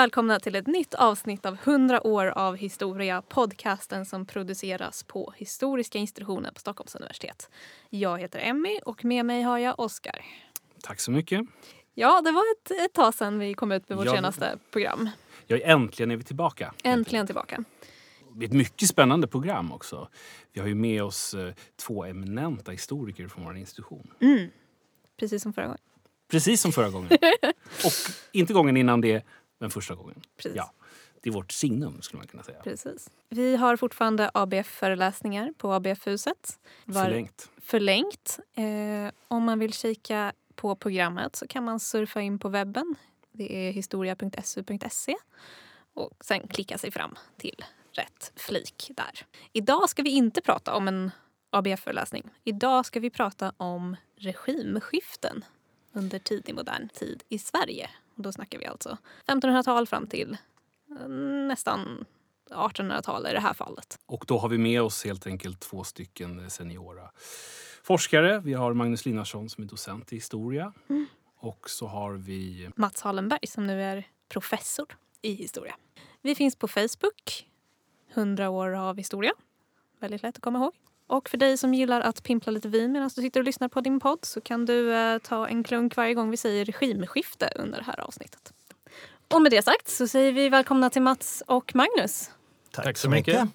välkomna till ett nytt avsnitt av 100 år av historia, podcasten som produceras på Historiska institutionen på Stockholms universitet. Jag heter Emmy och med mig har jag Oskar. Tack så mycket. Ja, det var ett, ett tag sedan vi kom ut med vårt Ja. senaste program. Ja, äntligen är vi tillbaka. Äntligen tillbaka. Det är ett mycket spännande program också. Vi har ju med oss eh, två eminenta historiker från vår institution. Mm. Precis som förra gången. Precis som förra gången. Och inte gången innan det, men första gången. Precis. Ja, det är vårt signum skulle man kunna säga. Precis. Vi har fortfarande ABF-föreläsningar på ABF-huset. Var- Förlängt. förlängt. Eh, om man vill kika på programmet så kan man surfa in på webben. Det är historia.su.se och sen klicka sig fram till rätt flik där. Idag ska vi inte prata om en ABF-föreläsning. Idag ska vi prata om regimskiften under tidig modern tid i Sverige. Då snackar vi alltså 1500-tal fram till eh, nästan 1800-tal i det här fallet. Och då har vi med oss helt enkelt två stycken seniora forskare. Vi har Magnus Linnarsson som är docent i historia. Mm. Och så har vi Mats Hallenberg som nu är professor i historia. Vi finns på Facebook, 100 år av historia. Väldigt lätt att komma ihåg. Och för dig som gillar att pimpla lite vin medan du sitter och lyssnar på din podd så kan du eh, ta en klunk varje gång vi säger regimskifte under det här avsnittet. Och med det sagt så säger vi välkomna till Mats och Magnus. Tack, så mycket.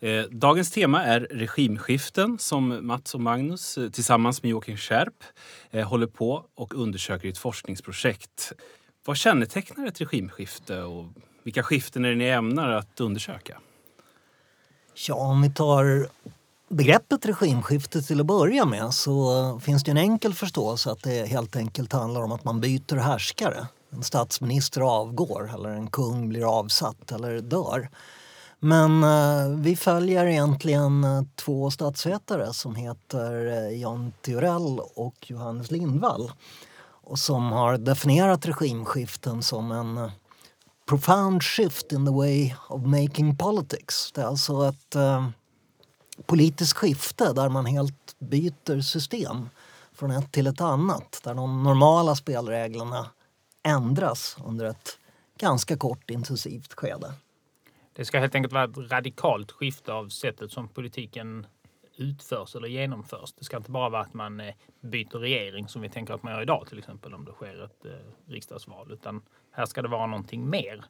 Eh, dagens tema är regimskiften som Mats och Magnus eh, tillsammans med Joakim Skärp eh, håller på och undersöker i ett forskningsprojekt. Vad kännetecknar ett regimskifte och vilka skiften är det ni ämnar att undersöka? Ja, om vi tar begreppet regimskifte till att börja med så finns det en enkel förståelse att det helt enkelt handlar om att man byter härskare. En statsminister avgår eller en kung blir avsatt eller dör. Men eh, vi följer egentligen eh, två statsvetare som heter eh, Jan Theorell och Johannes Lindvall och som har definierat regimskiften som en eh, profound shift in the way of making politics. Det är alltså ett eh, politiskt skifte där man helt byter system från ett till ett annat. Där de normala spelreglerna ändras under ett ganska kort intensivt skede. Det ska helt enkelt vara ett radikalt skifte av sättet som politiken utförs eller genomförs. Det ska inte bara vara att man eh, byter regering som vi tänker att man gör idag till exempel om det sker ett eh, riksdagsval. Utan här ska det vara någonting mer.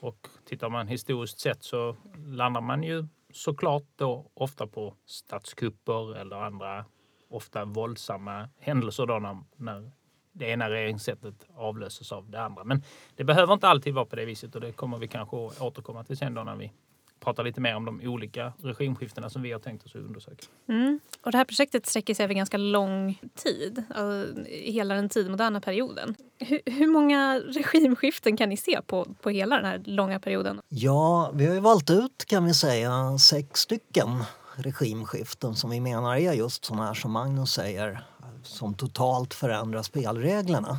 Och tittar man historiskt sett så landar man ju såklart då ofta på statskupper eller andra ofta våldsamma händelser då när, när det ena regeringssättet avlöses av det andra. Men det behöver inte alltid vara på det viset och det kommer vi kanske återkomma till sen då när vi pratar lite mer om de olika regimskiftena som vi har tänkt oss att undersöka. Mm. Och det här projektet sträcker sig över ganska lång tid, alltså hela den tidmoderna perioden. Hur, hur många regimskiften kan ni se på, på hela den här långa perioden? Ja, vi har ju valt ut kan vi säga sex stycken regimskiften som vi menar är just sådana här som Magnus säger som totalt förändrar spelreglerna.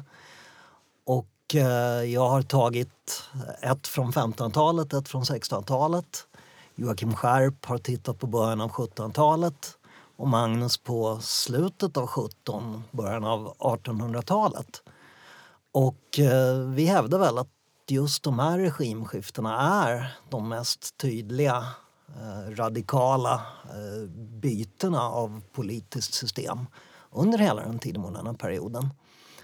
Och eh, jag har tagit ett från 1500-talet, ett från 1600-talet. Joakim Skärp har tittat på början av 1700-talet och Magnus på slutet av 17, början av 1800-talet. Och eh, vi hävdar väl att just de här regimskiftena är de mest tydliga eh, radikala eh, bytena av politiskt system under hela den tidigmoderna perioden.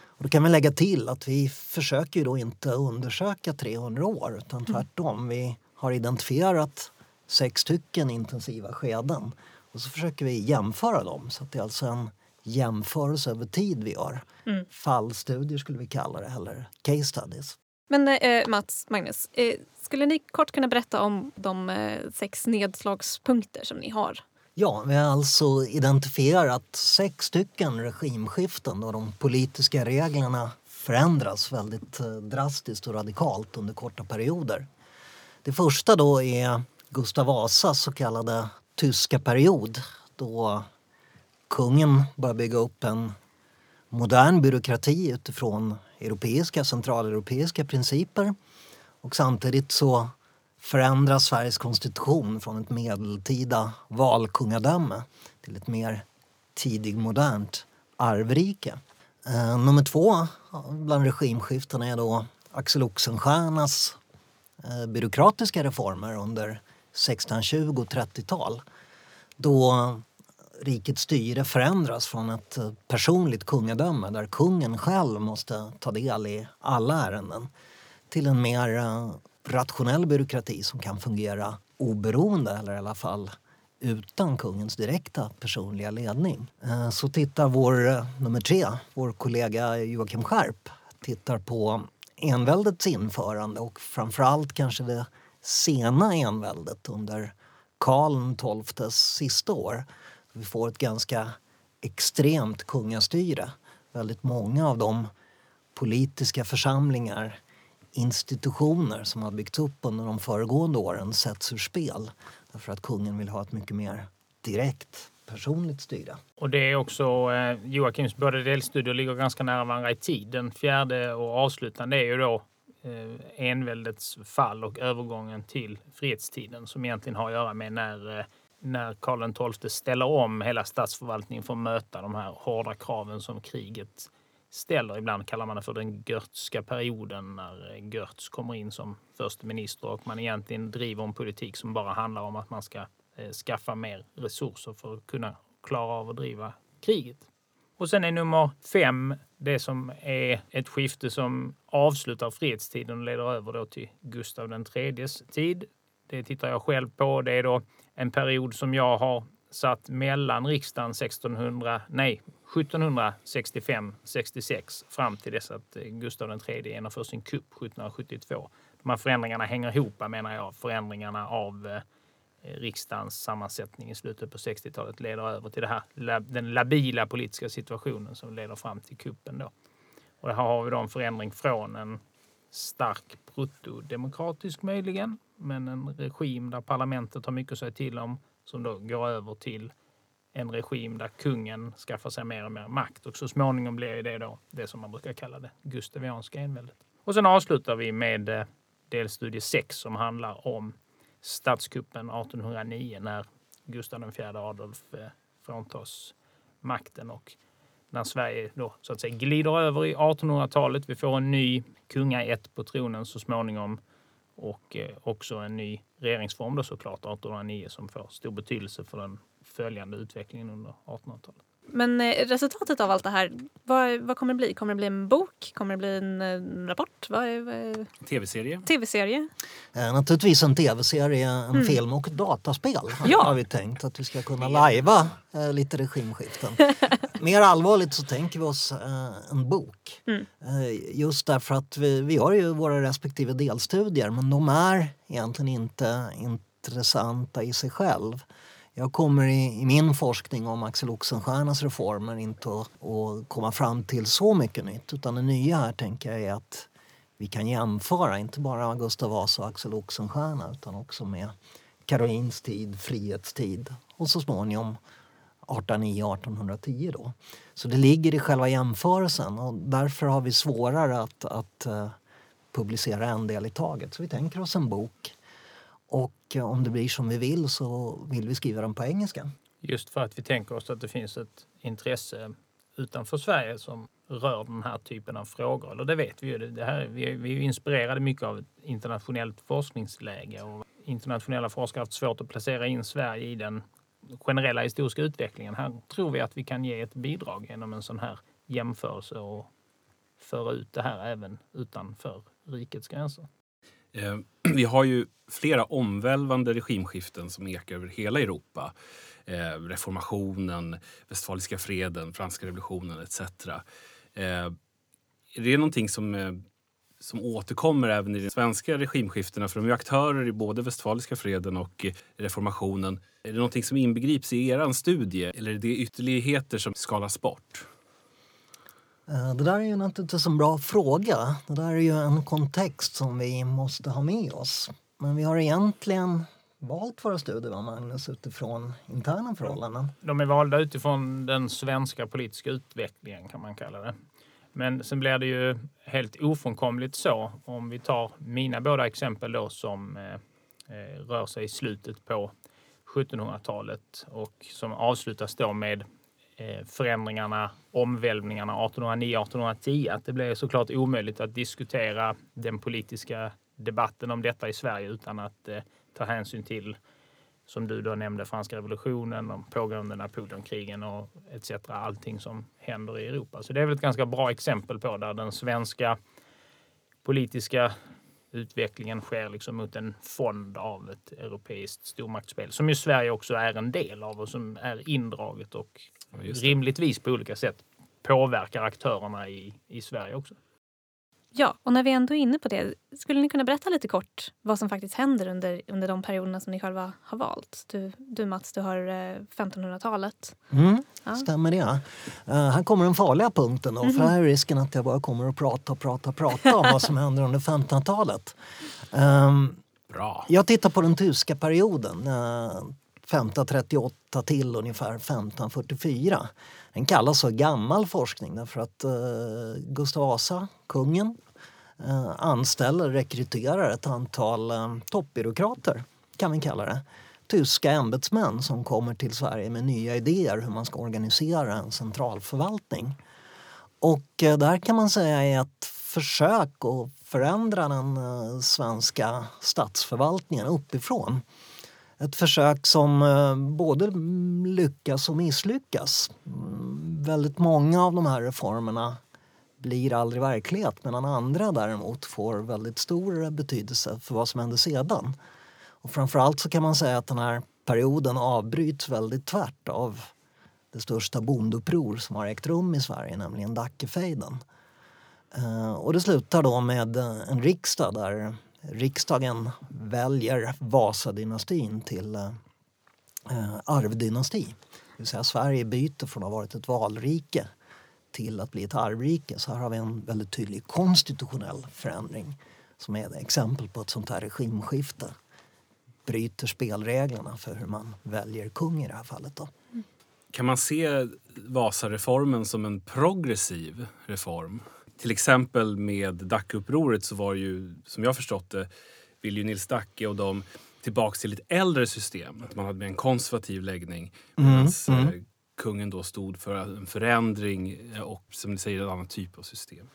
Och då kan vi lägga till att vi försöker ju då inte undersöka 300 år utan tvärtom. Vi har identifierat sex stycken intensiva skeden och så försöker vi jämföra dem. Så att det är alltså en jämförelse över tid vi gör. Mm. Fallstudier skulle vi kalla det, eller case studies. Men eh, Mats, Magnus, eh, skulle ni kort kunna berätta om de eh, sex nedslagspunkter som ni har? Ja, vi har alltså identifierat sex stycken regimskiften då de politiska reglerna förändras väldigt eh, drastiskt och radikalt under korta perioder. Det första då är Gustav Vasas så kallade tyska period då kungen började bygga upp en modern byråkrati utifrån europeiska, centraleuropeiska principer. Och samtidigt så förändras Sveriges konstitution från ett medeltida valkungadöme till ett mer tidigmodernt arvrike. Eh, nummer två bland regimskiftena är då Axel Oxenstiernas eh, byråkratiska reformer under 1620 och 30-tal då rikets styre förändras från ett personligt kungadöme där kungen själv måste ta del i alla ärenden till en mer eh, rationell byråkrati som kan fungera oberoende eller i alla fall utan kungens direkta personliga ledning. Eh, så tittar vår eh, nummer tre, vår kollega Joakim Skärp, tittar på enväldets införande och framförallt kanske det sena enväldet under Karl XIIs sista år. Vi får ett ganska extremt kungastyre. Väldigt många av de politiska församlingar, institutioner som har byggts upp under de föregående åren sätts ur spel. Därför att kungen vill ha ett mycket mer direkt personligt styre. Och det är också eh, Joakims båda delstudier ligger ganska nära varandra i tid. Den fjärde och avslutande är ju då Eh, enväldets fall och övergången till frihetstiden som egentligen har att göra med när, eh, när Karl XII ställer om hela statsförvaltningen för att möta de här hårda kraven som kriget ställer. Ibland kallar man det för den Görtska perioden när eh, Görtz kommer in som förste minister och man egentligen driver en politik som bara handlar om att man ska skaffa mer resurser för att kunna klara av att driva kriget. Och sen är nummer fem det som är ett skifte som avslutar fredstiden och leder över då till Gustav IIIs tid. Det tittar jag själv på. Det är då en period som jag har satt mellan riksdagen 1600, nej, 1765-66 fram till dess att eh, Gustav III genomför sin kupp 1772. De här förändringarna hänger ihop menar jag. Förändringarna av eh, riksdagens sammansättning i slutet på 60-talet leder över till det här, den labila politiska situationen som leder fram till kuppen. Då. Och här har vi då en förändring från en stark bruttodemokratisk möjligen, men en regim där parlamentet har mycket att säga till om som då går över till en regim där kungen skaffar sig mer och mer makt och så småningom blir det då det som man brukar kalla det gustavianska enväldet. Och sen avslutar vi med eh, delstudie 6 som handlar om statskuppen 1809 när Gustav IV Adolf eh, fråntas makten och när Sverige då så att säga glider över i 1800-talet. Vi får en ny kungaätt på tronen så småningom och eh, också en ny regeringsform då såklart 1809 som får stor betydelse för den följande utvecklingen under 1800-talet. Men eh, resultatet av allt det här, vad, vad, kommer det bli? Kommer det bli en bok? Kommer det bli en, en rapport? Tv-serie. Tv-serie? Eh, naturligtvis en tv-serie, en mm. film och ett dataspel ja. har vi tänkt att vi ska kunna lajva eh, lite regimskiften. Mer allvarligt så tänker vi oss eh, en bok. Mm. Eh, just därför att vi, vi har ju våra respektive delstudier men de är egentligen inte intressanta i sig själv. Jag kommer i, i, min forskning om Axel Oxenstiernas reformer inte att, att komma fram till så mycket nytt. Utan det nya här tänker jag är att vi kan jämföra inte bara Gustav Vasa och Axel Oxenstierna utan också med Karolins tid, frihetstid och så småningom 1809-1810 då. Så det ligger i själva jämförelsen och därför har vi svårare att, att uh, publicera en del i taget. Så vi tänker oss en bok och eh, om det blir som vi vill så vill vi skriva den på engelska. Just för att vi tänker oss att det finns ett intresse utanför Sverige som rör den här typen av frågor. Eller det vet vi ju. Det här, vi, vi är inspirerade mycket av ett internationellt forskningsläge och internationella forskare har haft svårt att placera in Sverige i den generella historiska utvecklingen. Här tror vi att vi kan ge ett bidrag genom en sån här jämförelse och föra ut det här även utanför rikets gränser. Eh, vi har ju flera omvälvande regimskiften som ekar över hela Europa. Eh, reformationen, Westfaliska freden, franska revolutionen etc. Eh, är det någonting som, eh, som återkommer även i de svenska regimskiftena? För de är aktörer i både Westfaliska freden och eh, reformationen. Är det någonting som inbegrips i er studie eller är det ytterligheter som skalas bort? Eh, det där är ju naturligtvis en bra fråga. Det där är ju en kontext som vi måste ha med oss. Men vi har egentligen valt våra studier, Magnus, utifrån interna förhållanden. De är valda utifrån den svenska politiska utvecklingen kan man kalla det. Men sen blir det ju helt ofrånkomligt så om vi tar mina båda exempel då som eh, eh rör sig i slutet på 1700-talet och som avslutas då med Eh, förändringarna, omvälvningarna 1809-1810 att det blev såklart omöjligt att diskutera den politiska debatten om detta i Sverige utan att eh, ta hänsyn till som du då nämnde, franska revolutionen, de pågående Napoleonkrigen och etc. Allting som händer i Europa. Så det är väl ett ganska bra exempel på där den svenska politiska utvecklingen sker liksom mot en fond av ett europeiskt stormaktsspel som ju Sverige också är en del av och som är indraget och rimligtvis på olika sätt påverkar aktörerna i, i Sverige också. Ja, och när vi ändå är inne på det, skulle ni kunna berätta lite kort vad som faktiskt händer under, under de perioderna som ni själva har valt? Du, du Mats, du har 1500-talet. Eh, mm, ja. Stämmer det. Uh, här kommer den farliga punkten då, mm. för här är risken att jag bara kommer att prata och prata och prata om vad som händer under 1500-talet. Um, ehm, Bra. Jag tittar på den tyska perioden, uh, 1538 till ungefär 1544. Den kallas för gammal forskning därför att eh, Gustav Vasa, kungen, eh, anställer, rekryterar ett antal eh, toppbyråkrater, kan vi kalla det. Tyska ämbetsmän som kommer till Sverige med nya idéer hur man ska organisera en centralförvaltning. Och eh, det här kan man säga är ett försök att förändra den eh, svenska statsförvaltningen uppifrån. Ett försök som eh, både lyckas och misslyckas. Mm, väldigt många av de här reformerna blir aldrig verklighet medan andra däremot får väldigt stor betydelse för vad som händer sedan. Och framförallt så kan man säga att den här perioden avbryts väldigt tvärt av det största bonduppror som har ägt rum i Sverige, nämligen Dackefejden. Eh, och det slutar då med eh, en riksdag där riksdagen väljer Vasadynastin till eh, eh, arvdynasti. Det vill säga Sverige byter från att ha varit ett valrike till att bli ett arvrike. Så här har vi en väldigt tydlig konstitutionell förändring som är ett exempel på ett sånt här regimskifte. Bryter spelreglerna för hur man väljer kung i det här fallet. Då. Kan man se Vasareformen som en progressiv reform? Till exempel med Dackeupproret så var ju, som jag förstått det, vill ju Nils Dacke och de tillbaks till ett äldre system. Att man hade en konservativ läggning. Mm, Medan mm. Eh, kungen då stod för en förändring eh, och som ni säger en annan typ av system.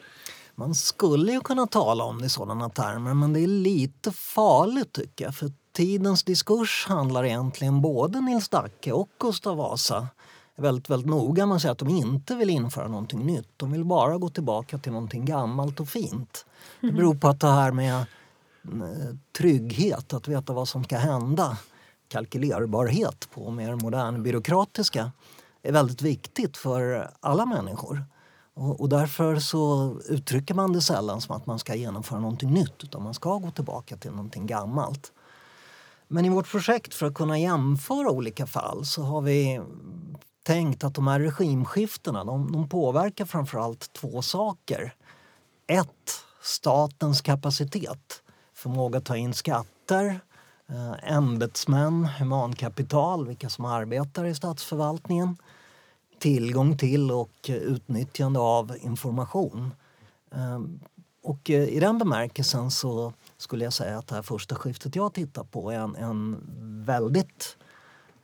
Man skulle ju kunna tala om det i sådana termer men det är lite farligt tycker jag. För tidens diskurs handlar egentligen både Nils Dacke och Gustav Vasa väldigt, väldigt noga med att säga att de inte vill införa någonting nytt. De vill bara gå tillbaka till någonting gammalt och fint. Det beror på att det här med eh, trygghet, att veta vad som ska hända, kalkylerbarhet på mer modern byråkratiska är väldigt viktigt för alla människor. Och, och, därför så uttrycker man det sällan som att man ska genomföra någonting nytt utan man ska gå tillbaka till någonting gammalt. Men i vårt projekt för att kunna jämföra olika fall så har vi tänkt att de här regimskiftena de, de påverkar framförallt två saker. Ett, statens kapacitet. Förmåga att ta in skatter, eh, ämbetsmän, humankapital, vilka som arbetar i statsförvaltningen. Tillgång till och utnyttjande av information. Ehm, eh, och i den bemärkelsen så skulle jag säga att det här första skiftet jag tittar på är en, en väldigt Eh,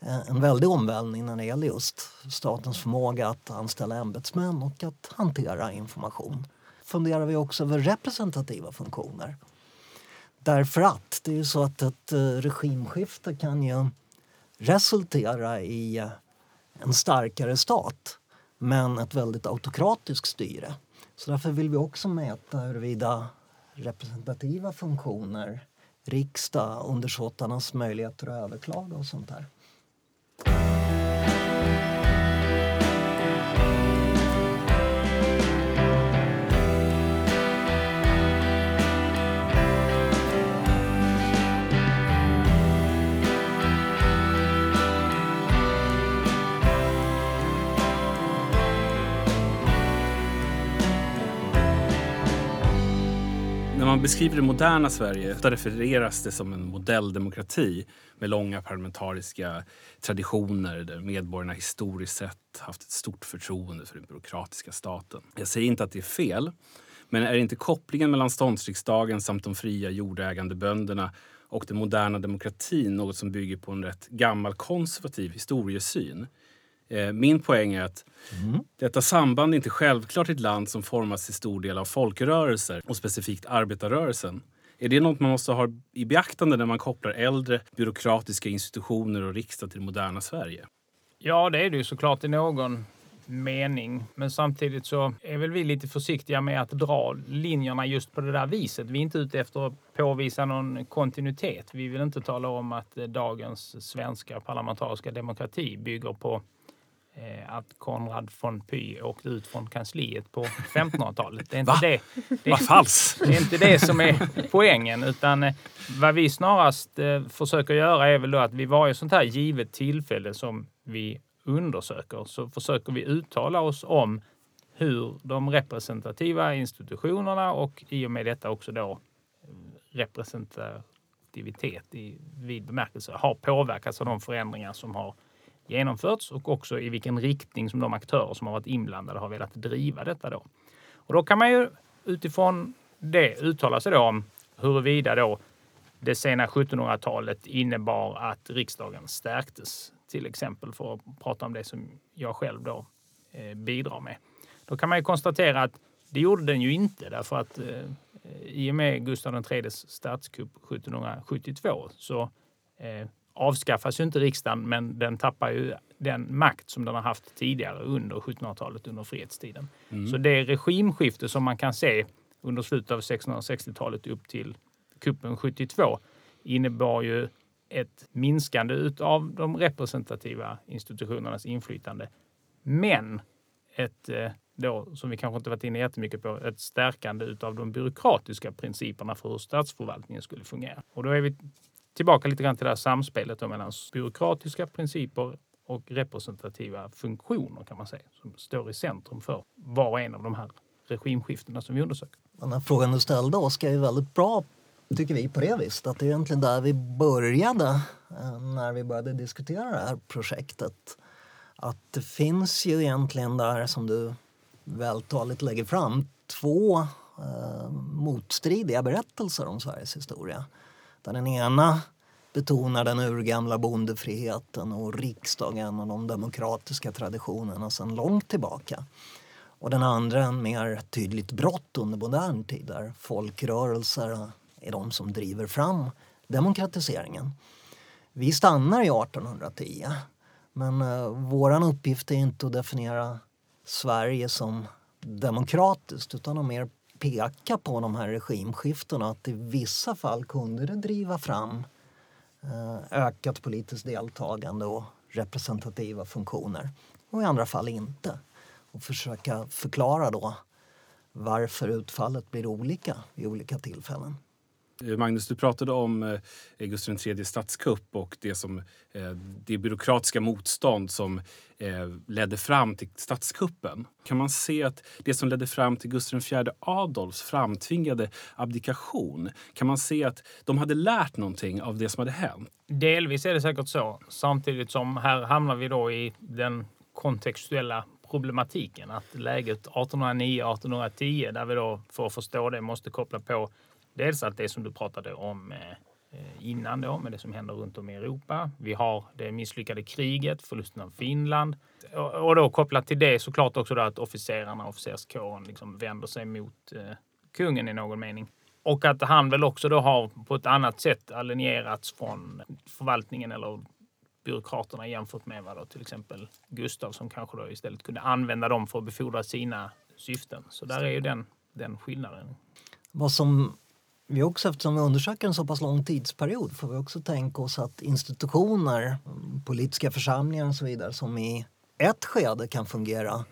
Eh, en väldig omvälvning när det gäller just statens förmåga att anställa ämbetsmän och att hantera information. Funderar vi också över representativa funktioner. Därför att det är ju så att ett eh, regimskifte kan ju resultera i en starkare stat men ett väldigt autokratiskt styre. Så därför vill vi också mäta huruvida representativa funktioner, riksdag, undersåtarnas möjligheter att överklaga och sånt där man beskriver det moderna Sverige ofta refereras det som en modelldemokrati med långa parlamentariska traditioner där medborgarna historiskt sett haft ett stort förtroende för den byråkratiska staten. Jag säger inte att det är fel, men är inte kopplingen mellan ståndsriksdagen samt de fria jordägande bönderna och den moderna demokratin något som bygger på en rätt gammal konservativ historiesyn? Eh, min poäng är att detta samband är inte självklart i ett land som formas till stor del av folkrörelser och specifikt arbetarrörelsen. Är det något man måste ha i beaktande när man kopplar äldre byråkratiska institutioner och riksdag till det moderna Sverige? Ja, det är det ju såklart i någon mening. Men samtidigt så är väl vi lite försiktiga med att dra linjerna just på det där viset. Vi är inte ute efter att påvisa någon kontinuitet. Vi vill inte tala om att eh, dagens svenska parlamentariska demokrati bygger på att Konrad von Py åkte ut från kansliet på 1500-talet. Det är inte det. det falskt! det är inte det som är poängen, utan eh, vad vi snarast eh, försöker göra är väl då att vid varje sånt här givet tillfälle som vi undersöker så försöker vi uttala oss om hur de representativa institutionerna och i och med detta också då eh, representativitet i vid bemärkelse har påverkats av de förändringar som har genomförts och också i vilken riktning som de aktörer som har varit inblandade har velat driva detta då. Och då kan man ju utifrån det uttala sig då om huruvida då det sena 1700-talet innebar att riksdagen stärktes, till exempel för att prata om det som jag själv då eh, bidrar med. Då kan man ju konstatera att det gjorde den ju inte därför att eh, i och med Gustav IIIs statskupp 1772 så eh, avskaffas ju inte riksdagen men den tappar ju den makt som den har haft tidigare under 1700-talet under frihetstiden. Så det regimskifte som man kan se under slutet av 1660-talet upp till kuppen 72 innebar ju ett minskande av de representativa institutionernas inflytande. Men ett, eh, då, som vi kanske inte varit inne jättemycket på, ett stärkande av de byråkratiska principerna för hur statsförvaltningen skulle fungera. Och då är vi tillbaka lite grann till det här samspelet mellan byråkratiska principer och representativa funktioner kan man säga, som står i centrum för var och en av de här regimskiftena som vi undersöker. Den här frågan du ställde Oskar är väldigt bra tycker vi på det viset. Att det är egentligen där vi började eh, när vi började diskutera det här projektet. Att det finns ju egentligen där som du vältaligt lägger fram två eh, motstridiga berättelser om Sveriges historia. Där den ena betonar den urgamla bondefriheten och riksdagen och de demokratiska traditionerna sedan långt tillbaka. Och den andra en mer tydligt brott under modern tid där folkrörelser är de som driver fram demokratiseringen. Vi stannar i 1810 men eh, vår uppgift är inte att definiera Sverige som demokratiskt utan att mer peka på de här regimskiftena att i vissa fall kunde det driva fram eh, ökat politiskt deltagande och representativa funktioner och i andra fall inte och försöka förklara då varför utfallet blir olika vid olika tillfällen. Eh, Magnus, du pratade om eh, Gustav IIIs statskupp och det, som, eh, det byråkratiska motstånd som ledde fram till statskuppen. Kan man se att det som ledde fram till Gustav IV Adolfs framtvingade abdikation, kan man se att de hade lärt någonting av det som hade hänt? Delvis är det säkert så. Samtidigt som här hamnar vi då i den kontextuella problematiken. Att läget 1809-1810, där vi då för att förstå det måste koppla på dels att det som du pratade om eh, eh, innan då, med det som händer runt om i Europa. Vi har det misslyckade kriget, förlusten av Finland. Och, då kopplat till det såklart också då att officerarna officerskåren liksom vänder sig mot eh, kungen i någon mening. Och att han väl också då har på ett annat sätt alinjerats från förvaltningen eller byråkraterna jämfört med vad då till exempel Gustav som kanske då istället kunde använda dem för att befordra sina syften. Så där är ju den, den skillnaden. Vad som vi också, eftersom vi undersöker en så pass lång tidsperiod får vi också tänka oss att institutioner, politiska församlingar och så vidare som i ett skede kan fungera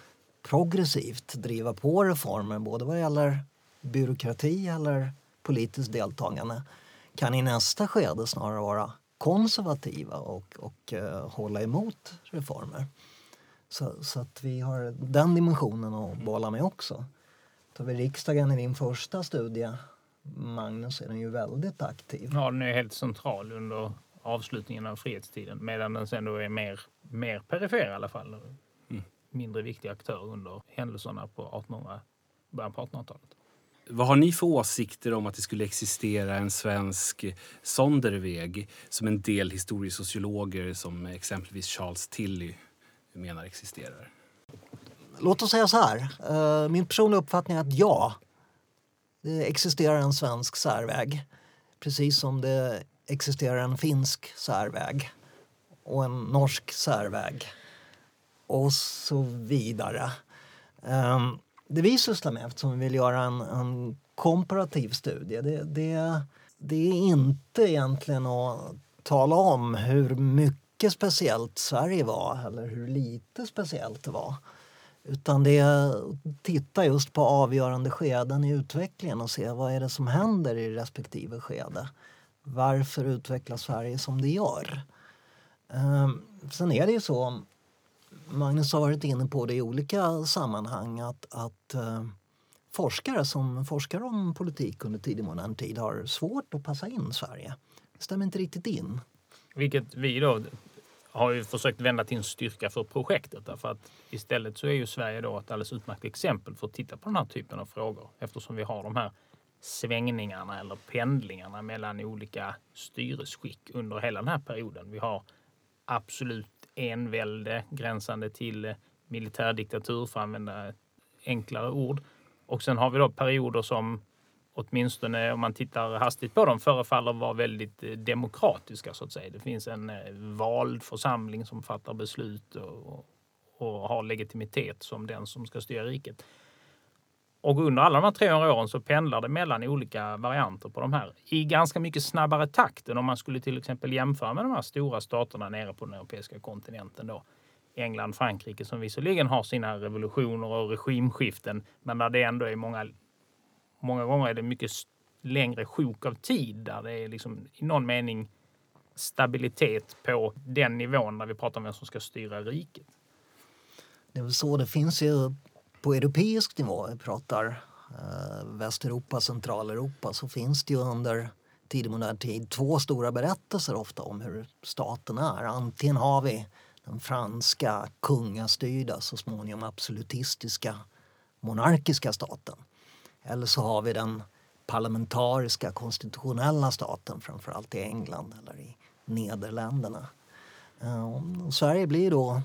progressivt, driva på reformer både vad gäller byråkrati eller politiskt deltagande kan i nästa skede snarare vara konservativa och, och uh, hålla emot reformer. Så, så, att vi har den dimensionen att bolla med också. Tar vi riksdagen i din första studie Magnus är den ju väldigt aktiv. Ja, den är helt central under avslutningen av frihetstiden medan den sen då är mer, mer perifer i alla fall. Mm. Mindre viktig aktör under händelserna på 1800, början på 1800-talet. Vad har ni för åsikter om att det skulle existera en svensk Sonderweg som en del historiesociologer som exempelvis Charles Tilly menar existerar? Låt oss säga så här. Eh, min personliga uppfattning är att ja, det existerar en svensk särväg. Precis som det existerar en finsk särväg och en norsk särväg och så vidare. Ehm, det vi sysslar med, eftersom vi vill göra en, en komparativ studie, det, det, det är inte egentligen att tala om hur mycket speciellt Sverige var eller hur lite speciellt det var. Utan det är att titta just på avgörande skeden i utvecklingen och se vad är det som händer i respektive skede. Varför utvecklas Sverige som det gör? Ehm, sen är det ju så, Magnus har varit inne på det i olika sammanhang, att, att eh, forskare som forskar om politik under tidig modern tid har svårt att passa in Sverige. Det stämmer inte riktigt in. Vilket vi då har ju försökt vända till en styrka för projektet. Därför att istället så är ju Sverige då ett alldeles utmärkt exempel för att titta på den här typen av frågor. Eftersom vi har de här svängningarna eller pendlingarna mellan olika styresskick under hela den här perioden. Vi har absolut envälde gränsande till militärdiktatur för att använda enklare ord. Och sen har vi då perioder som åtminstone om man tittar hastigt på dem förefaller vara väldigt eh, demokratiska så att säga. Det finns en eh, vald församling som fattar beslut och, och har legitimitet som den som ska styra riket. Och under alla de här 300 åren så pendlar det mellan olika varianter på de här i ganska mycket snabbare takt än om man skulle till exempel jämföra med de här stora staterna nere på den europeiska kontinenten då. England, Frankrike som visserligen har sina revolutioner och regimskiften men där det ändå är många, många gånger är det mycket längre sjok av tid där det är liksom i någon mening stabilitet på den nivån när vi pratar om vem som ska styra riket. Det är väl så det finns ju på europeisk nivå, vi pratar eh, Västeuropa, Centraleuropa, så finns det ju under tidig modern tid två stora berättelser ofta om hur staten är. Antingen har vi den franska kungastyrda, så småningom absolutistiska monarkiska staten. Eller så har vi den parlamentariska konstitutionella staten, framförallt i England eller i Nederländerna. Eh, och Sverige blir då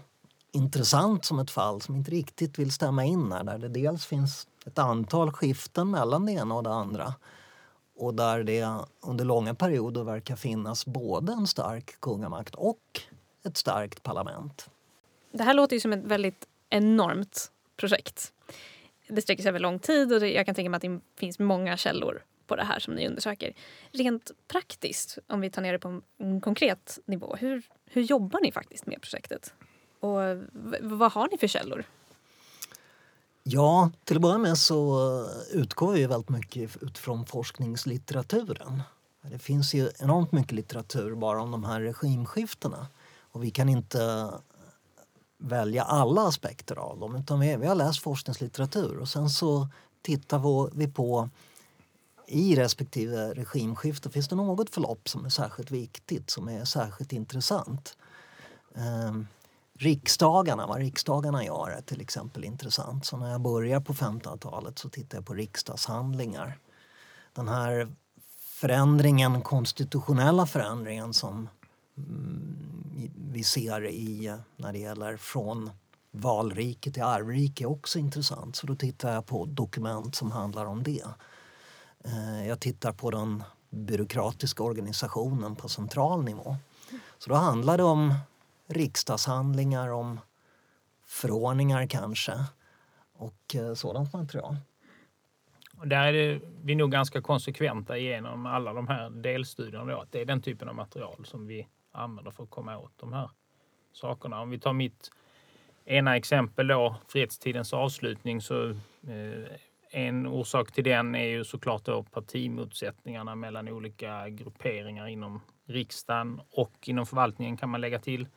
intressant som ett fall som inte riktigt vill stämma in här. Där det dels finns ett antal skiften mellan det ena och det andra och där det under långa perioder verkar finnas både en stark kungamakt och ett starkt parlament. Det här låter ju som ett väldigt enormt projekt. Det sträcker sig över lång tid och jag kan tänka mig att det finns många källor på det här som ni undersöker. Rent praktiskt, om vi tar ner det på en konkret nivå, hur, hur jobbar ni faktiskt med projektet? Och vad har ni för källor? Ja, till att börja med så utgår vi väldigt mycket utifrån forskningslitteraturen. Det finns ju enormt mycket litteratur bara om de här regimskiftena. Och vi kan inte välja alla aspekter av dem utan vi, vi har läst forskningslitteratur och sen så tittar vi på i respektive regimskifte finns det något förlopp som är särskilt viktigt, som är särskilt intressant. Um, riksdagarna, vad riksdagarna gör är till exempel intressant. Så när jag börjar på 1500-talet så tittar jag på riksdagshandlingar. Den här förändringen, konstitutionella förändringen som mm, vi ser i, när det gäller från valrike till arvrike är också intressant. Så då tittar jag på dokument som handlar om det. Eh, jag tittar på den byråkratiska organisationen på central nivå. Så då handlar det om riksdagshandlingar, om förordningar kanske och eh, sådant material. Och där är vi nog ganska konsekventa genom alla de här delstudierna. Då, att det är den typen av material som vi använder för att komma åt de här sakerna. Om vi tar mitt ena exempel då, fredstidens avslutning, så eh, en orsak till den är ju såklart då partimotsättningarna mellan olika grupperingar inom riksdagen och inom förvaltningen kan man lägga till.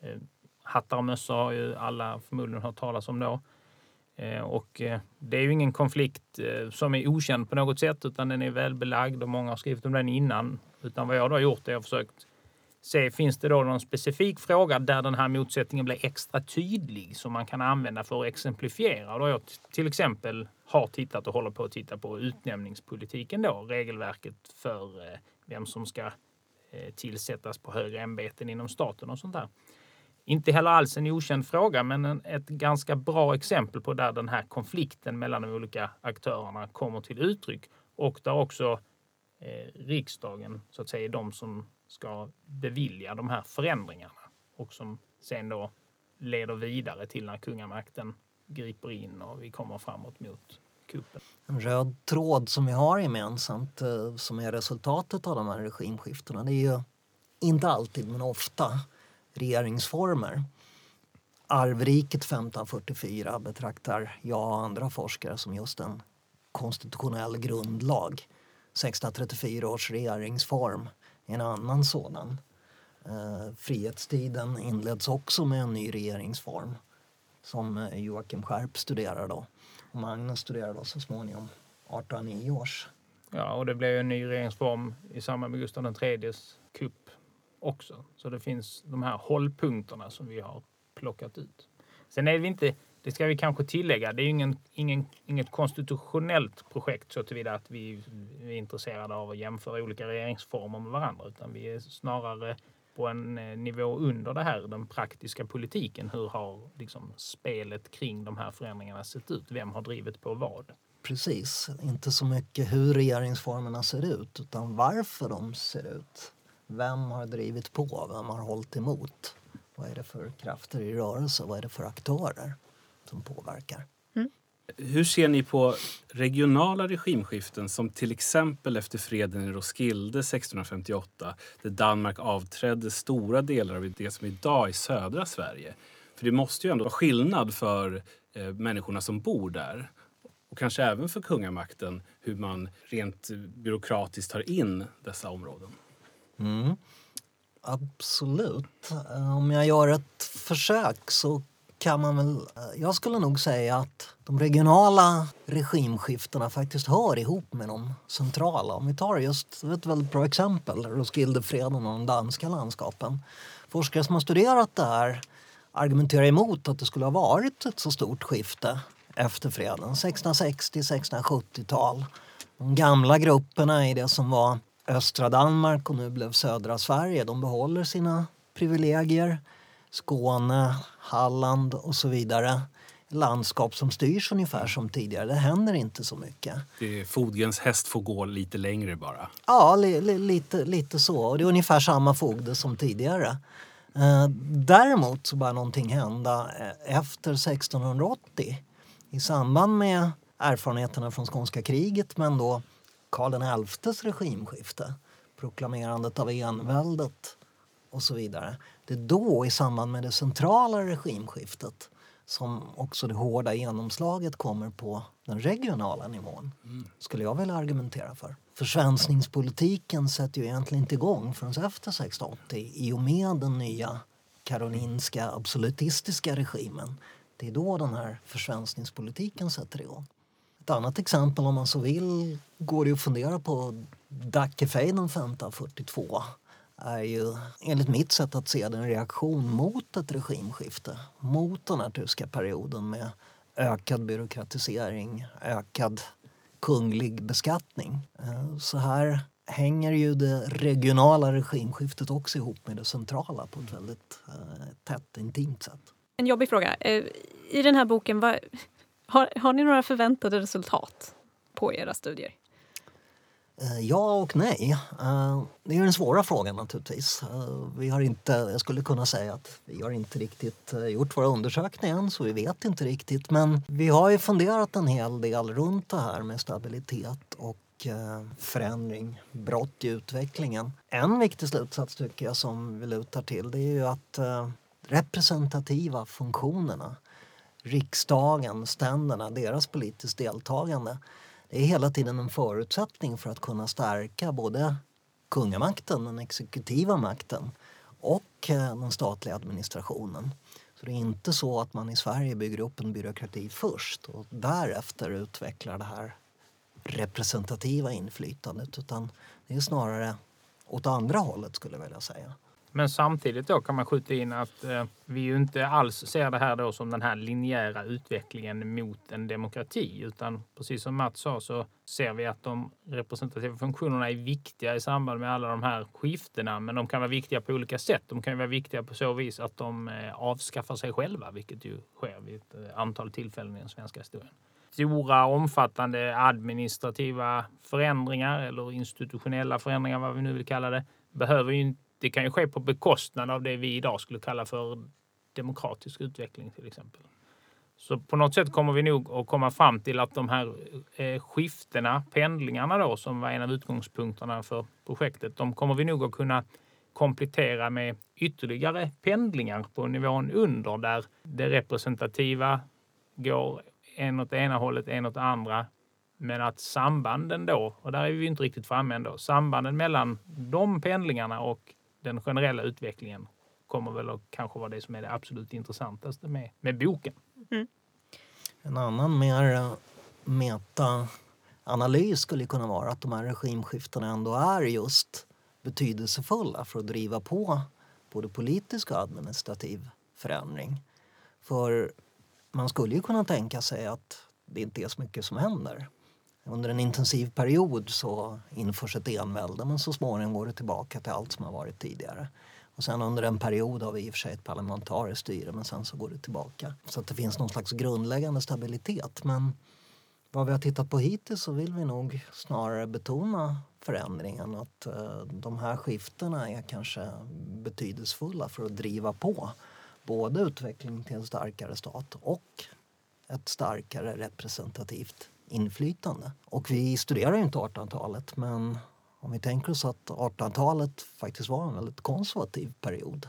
Eh, hattar och mössor har ju alla förmodligen hört talas om då. Eh, och eh, det är ju ingen konflikt eh, som är okänd på något sätt utan den är välbelagd och många har skrivit om den innan. Utan vad jag då har gjort är att försökt se, finns det då någon specifik fråga där den här motsättningen blir extra tydlig som man kan använda för att exemplifiera? Då jag till exempel har tittat och håller på att titta på utnämningspolitiken då, regelverket för eh, vem som ska eh, tillsättas på högre ämbeten inom staten och sånt där inte heller alls en okänd fråga, men en, ett ganska bra exempel på där den här konflikten mellan de olika aktörerna kommer till uttryck och där också eh, riksdagen så att säga är de som ska bevilja de här förändringarna och som sen då leder vidare till när kungamakten griper in och vi kommer framåt mot kuppen. En röd tråd som vi har gemensamt eh, som är resultatet av de här regimskiftena det är ju inte alltid men ofta regeringsformer. Arvriket 1544 betraktar jag och andra forskare som just en konstitutionell grundlag. 1634 års regeringsform en annan sådan. Eh, frihetstiden inleds också med en ny regeringsform som eh, Joakim Skärp studerar då. Och Magnus studerar då så småningom 1809 års. Ja, och det blev en ny regeringsform i samband med Gustav IIIs kupp också. Så det finns de här hållpunkterna som vi har plockat ut. Sen är vi inte, det ska vi kanske tillägga, det är ingen, ingen, inget konstitutionellt projekt så tillvida att vi är intresserade av att jämföra olika regeringsformer med varandra, utan vi är snarare på en eh, nivå under det här, den praktiska politiken. Hur har liksom spelet kring de här förändringarna sett ut? Vem har drivit på vad? Precis, inte så mycket hur regeringsformerna ser ut utan varför de ser ut. Vem har drivit på? Vem har hållit emot? Vad är det för krafter i rörelse? Vad är det för aktörer som påverkar? Hur ser ni på regionala regimskiften som till exempel efter freden i Roskilde 1658 där Danmark avträdde stora delar av det som idag är södra Sverige? För det måste ju ändå vara skillnad för eh, människorna som bor där och kanske även för kungamakten hur man rent byråkratiskt tar in dessa områden. Mm. Absolut. Om jag gör ett försök så kan man väl... Jag skulle nog säga att de regionala regimskiftena faktiskt hör ihop med de centrala. Om vi tar just ett väldigt bra exempel, Roskildefreden och de danska landskapen. Forskare som har studerat det här argumenterar emot att det skulle ha varit ett så stort skifte efter freden. 1660-1670-tal. De gamla grupperna i det som var östra Danmark och nu blev södra Sverige, de behåller sina privilegier. Skåne, Halland och så vidare. Landskap som styrs ungefär som tidigare. Det händer inte så mycket. Det är Fodgens häst får gå lite längre bara. Ja, li, li, lite, lite så. Och det är ungefär samma fogde som tidigare. Eh, däremot så börjar någonting hända eh, efter 1680 i samband med erfarenheterna från skånska kriget men då Karl XIs regimskifte, proklamerandet av enväldet och så vidare. Det är då i samband med det centrala regimskiftet som också det hårda genomslaget kommer på den regionala nivån. Skulle jag vilja argumentera för. Försvenskningspolitiken sätter ju egentligen inte igång förrän efter 1680 i och med den nya karolinska absolutistiska regimen. Det är då den här försvenskningspolitiken sätter igång. Ett annat exempel om man så vill går det att fundera på Dackefejden 1542 är ju enligt mitt sätt att se det en reaktion mot ett regimskifte. Mot den här tyska perioden med ökad byråkratisering, ökad kunglig beskattning. Eh, så här hänger ju det regionala regimskiftet också ihop med det centrala på ett väldigt eh, tätt, intimt sätt. En jobbig fråga. Eh, I den här boken, vad, har, har ni några förväntade resultat på era studier? Eh, ja och nej. Eh, det är den svåra frågan naturligtvis. Eh, vi har inte, jag skulle kunna säga att vi har inte riktigt gjort våra undersökningar än så vi vet inte riktigt. Men vi har ju funderat en hel del runt det här med stabilitet och förändring, brott i utvecklingen. En viktig slutsats tycker jag som vi lutar till det är ju att representativa funktionerna riksdagen, ständerna, deras politiskt deltagande det är hela tiden en förutsättning för att kunna stärka både kungamakten, den exekutiva makten och eh, den statliga administrationen. Så det är inte så att man i Sverige bygger upp en byråkrati först och därefter utvecklar det här representativa inflytandet utan det är snarare åt andra hållet skulle jag vilja säga. Men samtidigt då kan man skjuta in att eh, vi ju inte alls ser det här då som den här linjära utvecklingen mot en demokrati. Utan precis som Mats sa så ser vi att de representativa funktionerna är viktiga i samband med alla de här skiftena. Men de kan vara viktiga på olika sätt. De kan vara viktiga på så vis att de eh, avskaffar sig själva, vilket ju sker vid ett eh, antal tillfällen i den svenska historien stora omfattande administrativa förändringar eller institutionella förändringar, vad vi nu vill kalla det, behöver ju, det kan ju ske på bekostnad av det vi idag skulle kalla för demokratisk utveckling till exempel. Så på något sätt kommer vi nog att komma fram till att de här eh, skiftena, pendlingarna då, som var en av utgångspunkterna för projektet, de kommer vi nog att kunna komplettera med ytterligare pendlingar på nivån under där det representativa går en åt ena hållet, en åt det andra. Men att sambanden då, och där är vi inte riktigt framme ändå, sambanden mellan de pendlingarna och den generella utvecklingen kommer väl att kanske vara det som är det absolut intressantaste med, med boken. Mm. En annan mer meta-analys skulle kunna vara att de här regimskiftena ändå är just betydelsefulla för att driva på både politisk och administrativ förändring. För man skulle ju kunna tänka sig att det inte är så mycket som händer. Under en intensiv period så införs ett envälde men så småningom går det tillbaka till allt som har varit tidigare. Och sen under en period har vi i och för sig ett parlamentariskt styre men sen så går det tillbaka. Så att det finns någon slags grundläggande stabilitet. Men vad vi har tittat på hittills så vill vi nog snarare betona förändringen. Att eh, de här skiftena är kanske betydelsefulla för att driva på både utvecklingen till en starkare stat och ett starkare representativt inflytande. Och vi studerar ju inte 1800-talet men om vi tänker oss att 1800-talet faktiskt var en väldigt konservativ period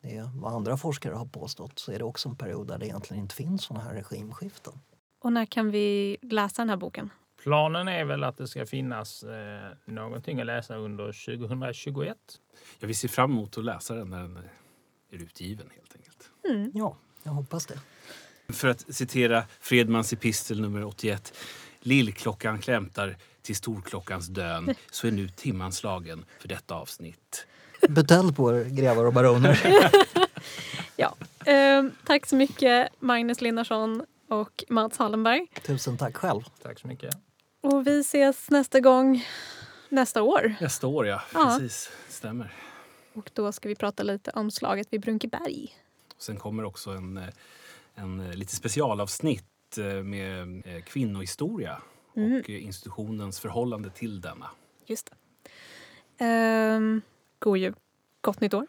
det är vad andra forskare har påstått så är det också en period där det egentligen inte finns sådana här regimskiften. Och när kan vi läsa den här boken? Planen är väl att det ska finnas eh, någonting att läsa under 2021. Ja, vi ser fram emot att läsa den när den är utgiven helt enkelt. Mm. Ja, jag hoppas det. För att citera Fredmans epistel nummer 81. Lillklockan klämtar till storklockans dön så är nu timman slagen för detta avsnitt. Betell på er, grevar och baroner. ja. Eh, tack så mycket, Magnus Linnarsson och Mats Hallenberg. Tusen tack själv. Tack så mycket. Och vi ses nästa gång nästa år. Nästa år, ja. ja. Precis. Stämmer. Och då ska vi prata lite om slaget vid Brunkeberg. Sen kommer också en, eh, en eh, lite specialavsnitt eh, med kvinnohistoria mm. och institutionens förhållande till denna. Just det. Ehm, god jul. Gott nytt år.